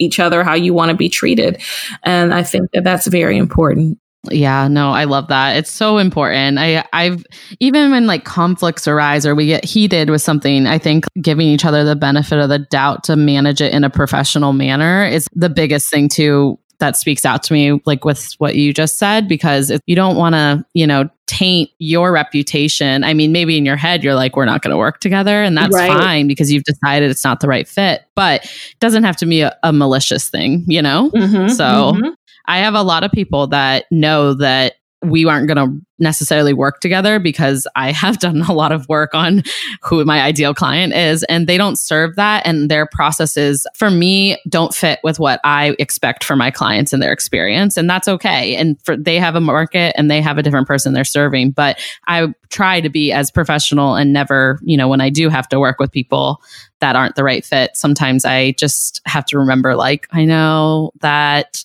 each other how you want to be treated. And I think that that's very important. Yeah, no, I love that. It's so important. I I've even when like conflicts arise or we get heated with something, I think giving each other the benefit of the doubt to manage it in a professional manner is the biggest thing to that speaks out to me like with what you just said because if you don't want to you know taint your reputation i mean maybe in your head you're like we're not going to work together and that's right. fine because you've decided it's not the right fit but it doesn't have to be a, a malicious thing you know mm-hmm, so mm-hmm. i have a lot of people that know that we aren't going to necessarily work together because I have done a lot of work on who my ideal client is and they don't serve that and their processes for me don't fit with what I expect for my clients and their experience and that's okay. And for they have a market and they have a different person they're serving but I try to be as professional and never you know when I do have to work with people that aren't the right fit sometimes I just have to remember like I know that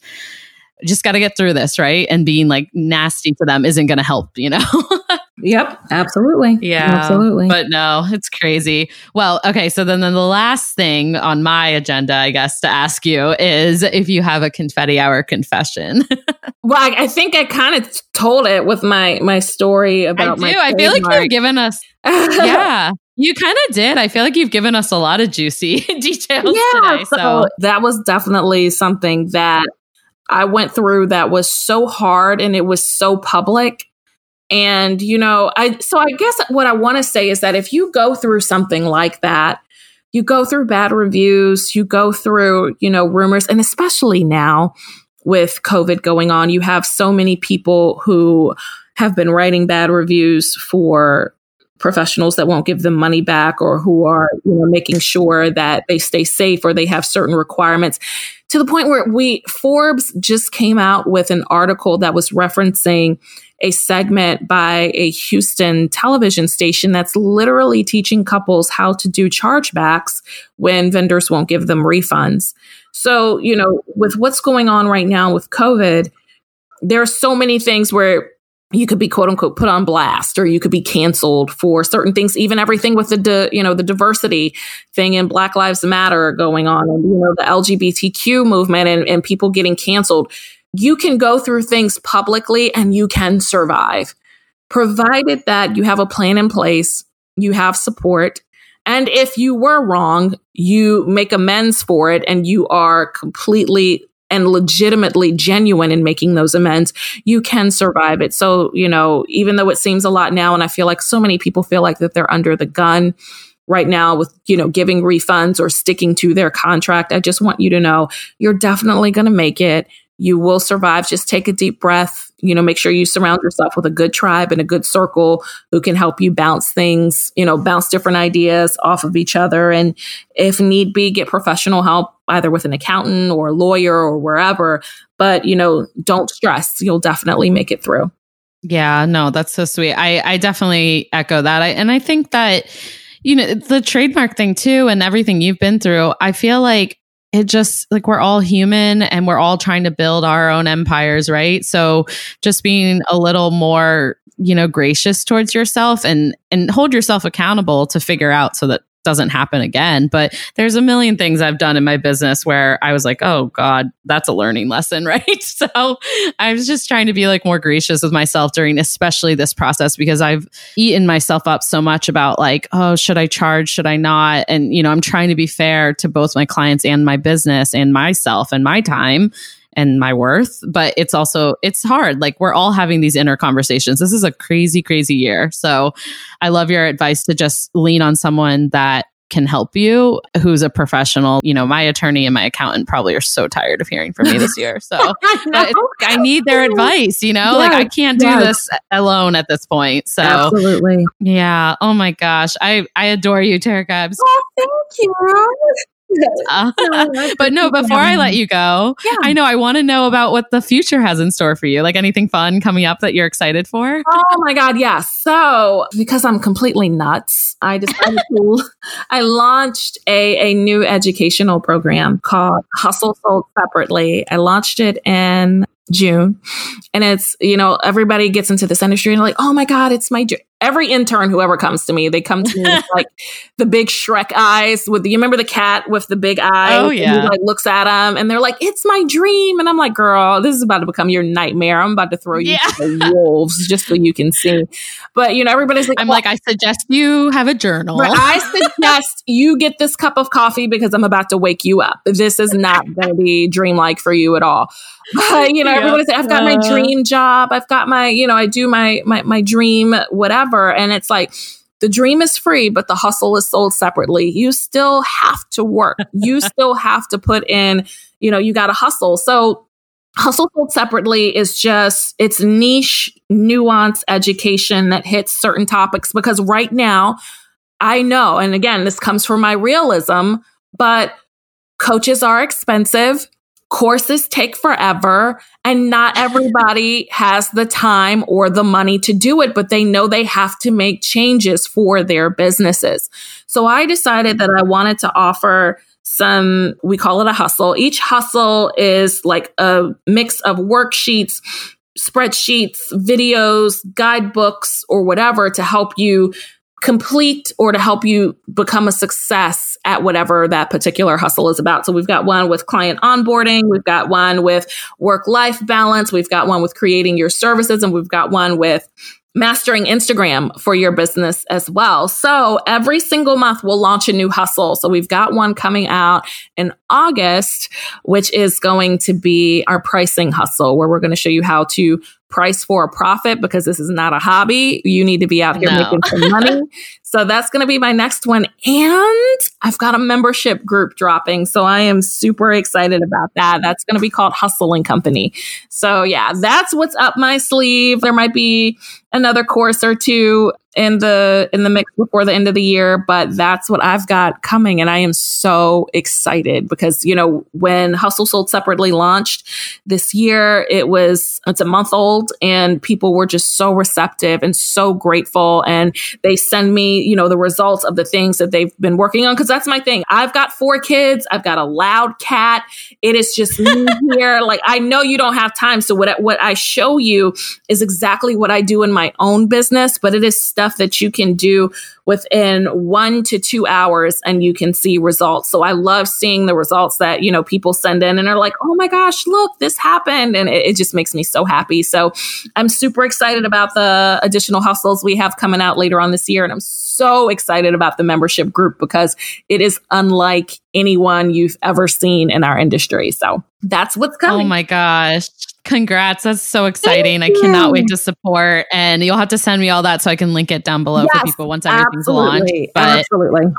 just got to get through this, right? And being like nasty to them isn't going to help, you know? yep, absolutely. Yeah. Absolutely. But no, it's crazy. Well, okay. So then, then the last thing on my agenda, I guess, to ask you is if you have a confetti hour confession. well, I, I think I kind of told it with my my story about I do. my. I feel like you're giving us. yeah. You kind of did. I feel like you've given us a lot of juicy details yeah, today. So. so that was definitely something that I went through that was so hard and it was so public. And, you know, I, so I guess what I want to say is that if you go through something like that, you go through bad reviews, you go through, you know, rumors, and especially now with COVID going on, you have so many people who have been writing bad reviews for professionals that won't give them money back or who are you know making sure that they stay safe or they have certain requirements to the point where we Forbes just came out with an article that was referencing a segment by a Houston television station that's literally teaching couples how to do chargebacks when vendors won't give them refunds. So, you know, with what's going on right now with COVID, there are so many things where you could be quote unquote put on blast or you could be canceled for certain things even everything with the di- you know the diversity thing in black lives matter going on and you know the lgbtq movement and, and people getting canceled. You can go through things publicly and you can survive. Provided that you have a plan in place you have support and if you were wrong you make amends for it and you are completely and legitimately genuine in making those amends, you can survive it. So, you know, even though it seems a lot now, and I feel like so many people feel like that they're under the gun right now with, you know, giving refunds or sticking to their contract, I just want you to know you're definitely going to make it. You will survive. Just take a deep breath. You know, make sure you surround yourself with a good tribe and a good circle who can help you bounce things, you know, bounce different ideas off of each other. And if need be, get professional help either with an accountant or a lawyer or wherever. But, you know, don't stress. You'll definitely make it through. Yeah, no, that's so sweet. I, I definitely echo that. I, and I think that, you know, the trademark thing too, and everything you've been through, I feel like it just like we're all human and we're all trying to build our own empires, right? So just being a little more, you know, gracious towards yourself and and hold yourself accountable to figure out so that doesn't happen again. But there's a million things I've done in my business where I was like, oh God, that's a learning lesson, right? So I was just trying to be like more gracious with myself during especially this process because I've eaten myself up so much about like, oh, should I charge? Should I not? And, you know, I'm trying to be fair to both my clients and my business and myself and my time and my worth but it's also it's hard. Like we're all having these inner conversations. This is a crazy crazy year. So i love your advice to just lean on someone that can help you who's a professional. You know my attorney and my accountant probably are so tired of hearing from me this year. So I, I, need their advice you know? Yes, like i can't do yes. this alone at this point. So absolutely. Yeah. Oh my gosh. I i adore you Terrica. oh, thank you uh, but no, before I let you go, yeah. I know I want to know about what the future has in store for you. Like anything fun coming up that you're excited for? Oh my God, yes. So, because I'm completely nuts, I decided to, I launched a, a new educational program called Hustle Sold Separately. I launched it in June. And it's, you know, everybody gets into this industry and like, oh my God, it's my dream. Every intern, whoever comes to me, they come to me with like the big Shrek eyes with the, you remember the cat with the big eye? Oh, yeah. He, like looks at them and they're like, it's my dream. And I'm like, girl, this is about to become your nightmare. I'm about to throw you yeah. to the wolves just so you can see. But, you know, everybody's like, I'm well, like, I suggest you have a journal. I suggest you get this cup of coffee because I'm about to wake you up. This is not going to be dreamlike for you at all. But, you know, yep. everybody said, I've got my uh. dream job. I've got my, you know, I do my, my, my dream, whatever. And it's like, the dream is free, but the hustle is sold separately. You still have to work. you still have to put in, you know, you got to hustle. So hustle sold separately is just, it's niche, nuance education that hits certain topics because right now, I know, and again, this comes from my realism, but coaches are expensive courses take forever and not everybody has the time or the money to do it, but they know they have to make changes for their businesses. So I decided that I wanted to offer some, we call it a hustle. Each hustle is like a mix of worksheets, spreadsheets, videos, guidebooks, or whatever to help you complete or to help you become a success at whatever that particular hustle is about. So we've got one with client onboarding, we've got one with work life balance, we've got one with creating your services, and we've got one with mastering Instagram for your business as well. So every single month we'll launch a new hustle. So we've got one coming out in August, which is going to be our pricing hustle, where we're going to show you how to price for a profit because this is not a hobby. You need to be out here no. making some money. so that's going to be my next one. And I've got a membership group dropping. So I am super excited about that. That's going to be called Hustle and Company. So yeah, that's what's up my sleeve. There might be another course or two in the in the mix before the end of the year but that's what i've got coming and i am so excited because you know when hustle sold separately launched this year it was it's a month old and people were just so receptive and so grateful and they send me you know the results of the things that they've been working on because that's my thing. I've got four kids i've got a loud cat it is just me here like i know you don't have time so what what i show you is exactly what i do in my own business but it is stuff that you can do within one to two hours and you can see results. So I love seeing the results that, you know, people send in and are like, oh my gosh, look, this happened. And it, it just makes me so happy. So I'm super excited about the additional hustles we have coming out later on this year. And I'm so excited about the membership group because it is unlike anyone you've ever seen in our industry. So that's what's oh coming. Oh my gosh. Congrats. That's so exciting. I cannot wait to support. And you'll have to send me all that so I can link it down below yes, for people once everything's launched. But absolutely.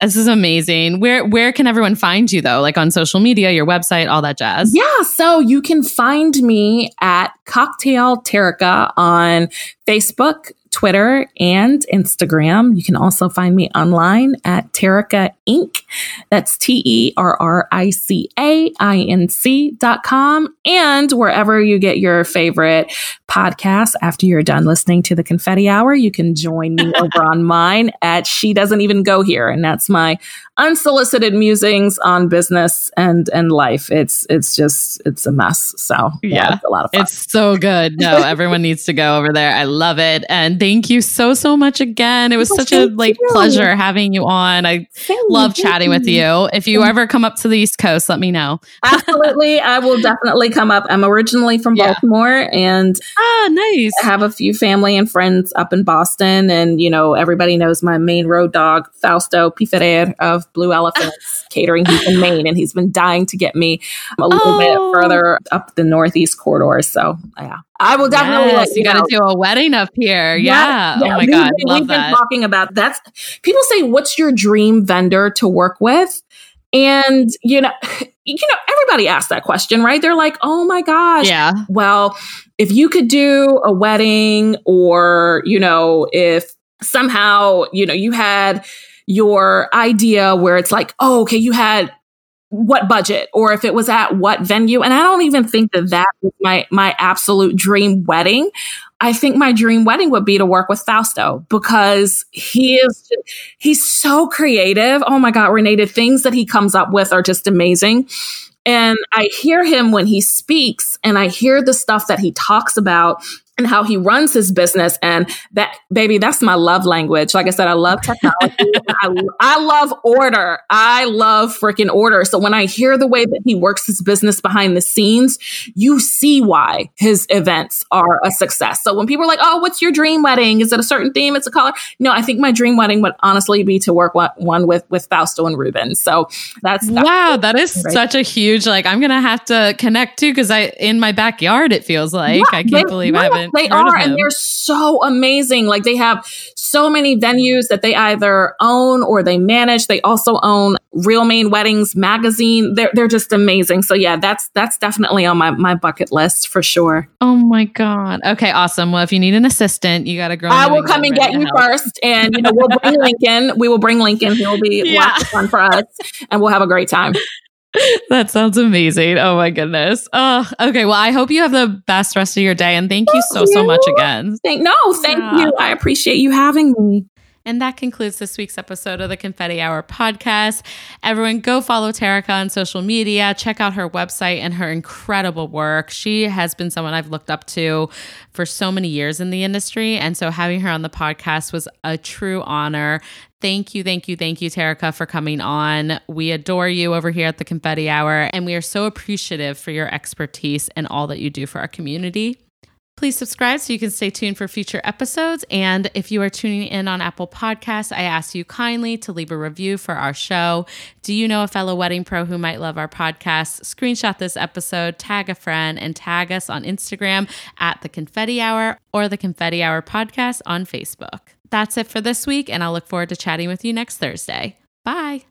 This is amazing. Where where can everyone find you though? Like on social media, your website, all that jazz. Yeah, so you can find me at Cocktail Terrica on Facebook, Twitter, and Instagram. You can also find me online at Terrica Inc. That's T E R R I C A I N C dot com. And wherever you get your favorite podcasts after you're done listening to the Confetti Hour, you can join me over on mine at She Doesn't Even Go Here. And that's my unsolicited musings on business and and life. It's it's just it's a mess. So yeah, yeah it's a lot of fun. It's so good. No, everyone needs to go over there. I love it. And thank you so so much again. It was oh, such a like you. pleasure having you on. I thank love you. chatting with you. If you ever come up to the East Coast, let me know. Absolutely, I will definitely come up. I'm originally from yeah. Baltimore, and ah, nice. I have a few family and friends up in Boston, and you know everybody knows my main road dog Fausto Piferrer of Blue Elephants catering. He's in Maine and he's been dying to get me a little oh. bit further up the Northeast corridor. So, yeah. I will definitely. Yes, you, you got to do a wedding up here. Yeah. yeah. Oh my god, we, we've that. been talking about that's. People say, "What's your dream vendor to work with?" And you know, you know, everybody asks that question, right? They're like, "Oh my gosh, yeah." Well, if you could do a wedding, or you know, if somehow you know you had your idea where it's like, oh, okay, you had what budget or if it was at what venue. And I don't even think that that was my, my absolute dream wedding. I think my dream wedding would be to work with Fausto because he is, he's so creative. Oh my God, Renee, the things that he comes up with are just amazing. And I hear him when he speaks and I hear the stuff that he talks about and how he runs his business. And that, baby, that's my love language. Like I said, I love technology. I, I love order. I love freaking order. So when I hear the way that he works his business behind the scenes, you see why his events are a success. So when people are like, oh, what's your dream wedding? Is it a certain theme? It's a color? No, I think my dream wedding would honestly be to work one with, with Fausto and Ruben. So that's, that's wow. That is right. such a huge, like, I'm going to have to connect too. Cause I, in my backyard, it feels like, yeah, I can't they, believe. I haven't they are, and they're so amazing. Like they have so many venues that they either own or they manage. They also own Real Maine Weddings magazine. They're they're just amazing. So yeah, that's that's definitely on my my bucket list for sure. Oh my god. Okay, awesome. Well, if you need an assistant, you got to grow. I will come and get you help. first, and you know we'll bring Lincoln. We will bring Lincoln. He will be yeah. lots of fun for us, and we'll have a great time. that sounds amazing. Oh my goodness. Oh, okay. Well, I hope you have the best rest of your day and thank you so, so much again. Thank, no, thank yeah. you. I appreciate you having me. And that concludes this week's episode of the Confetti Hour podcast. Everyone, go follow Terrica on social media. Check out her website and her incredible work. She has been someone I've looked up to for so many years in the industry. And so having her on the podcast was a true honor. Thank you, thank you, thank you, Terrica, for coming on. We adore you over here at the Confetti Hour, and we are so appreciative for your expertise and all that you do for our community. Please subscribe so you can stay tuned for future episodes. And if you are tuning in on Apple Podcasts, I ask you kindly to leave a review for our show. Do you know a fellow wedding pro who might love our podcast? Screenshot this episode, tag a friend, and tag us on Instagram at the Confetti Hour or the Confetti Hour Podcast on Facebook. That's it for this week, and I'll look forward to chatting with you next Thursday. Bye.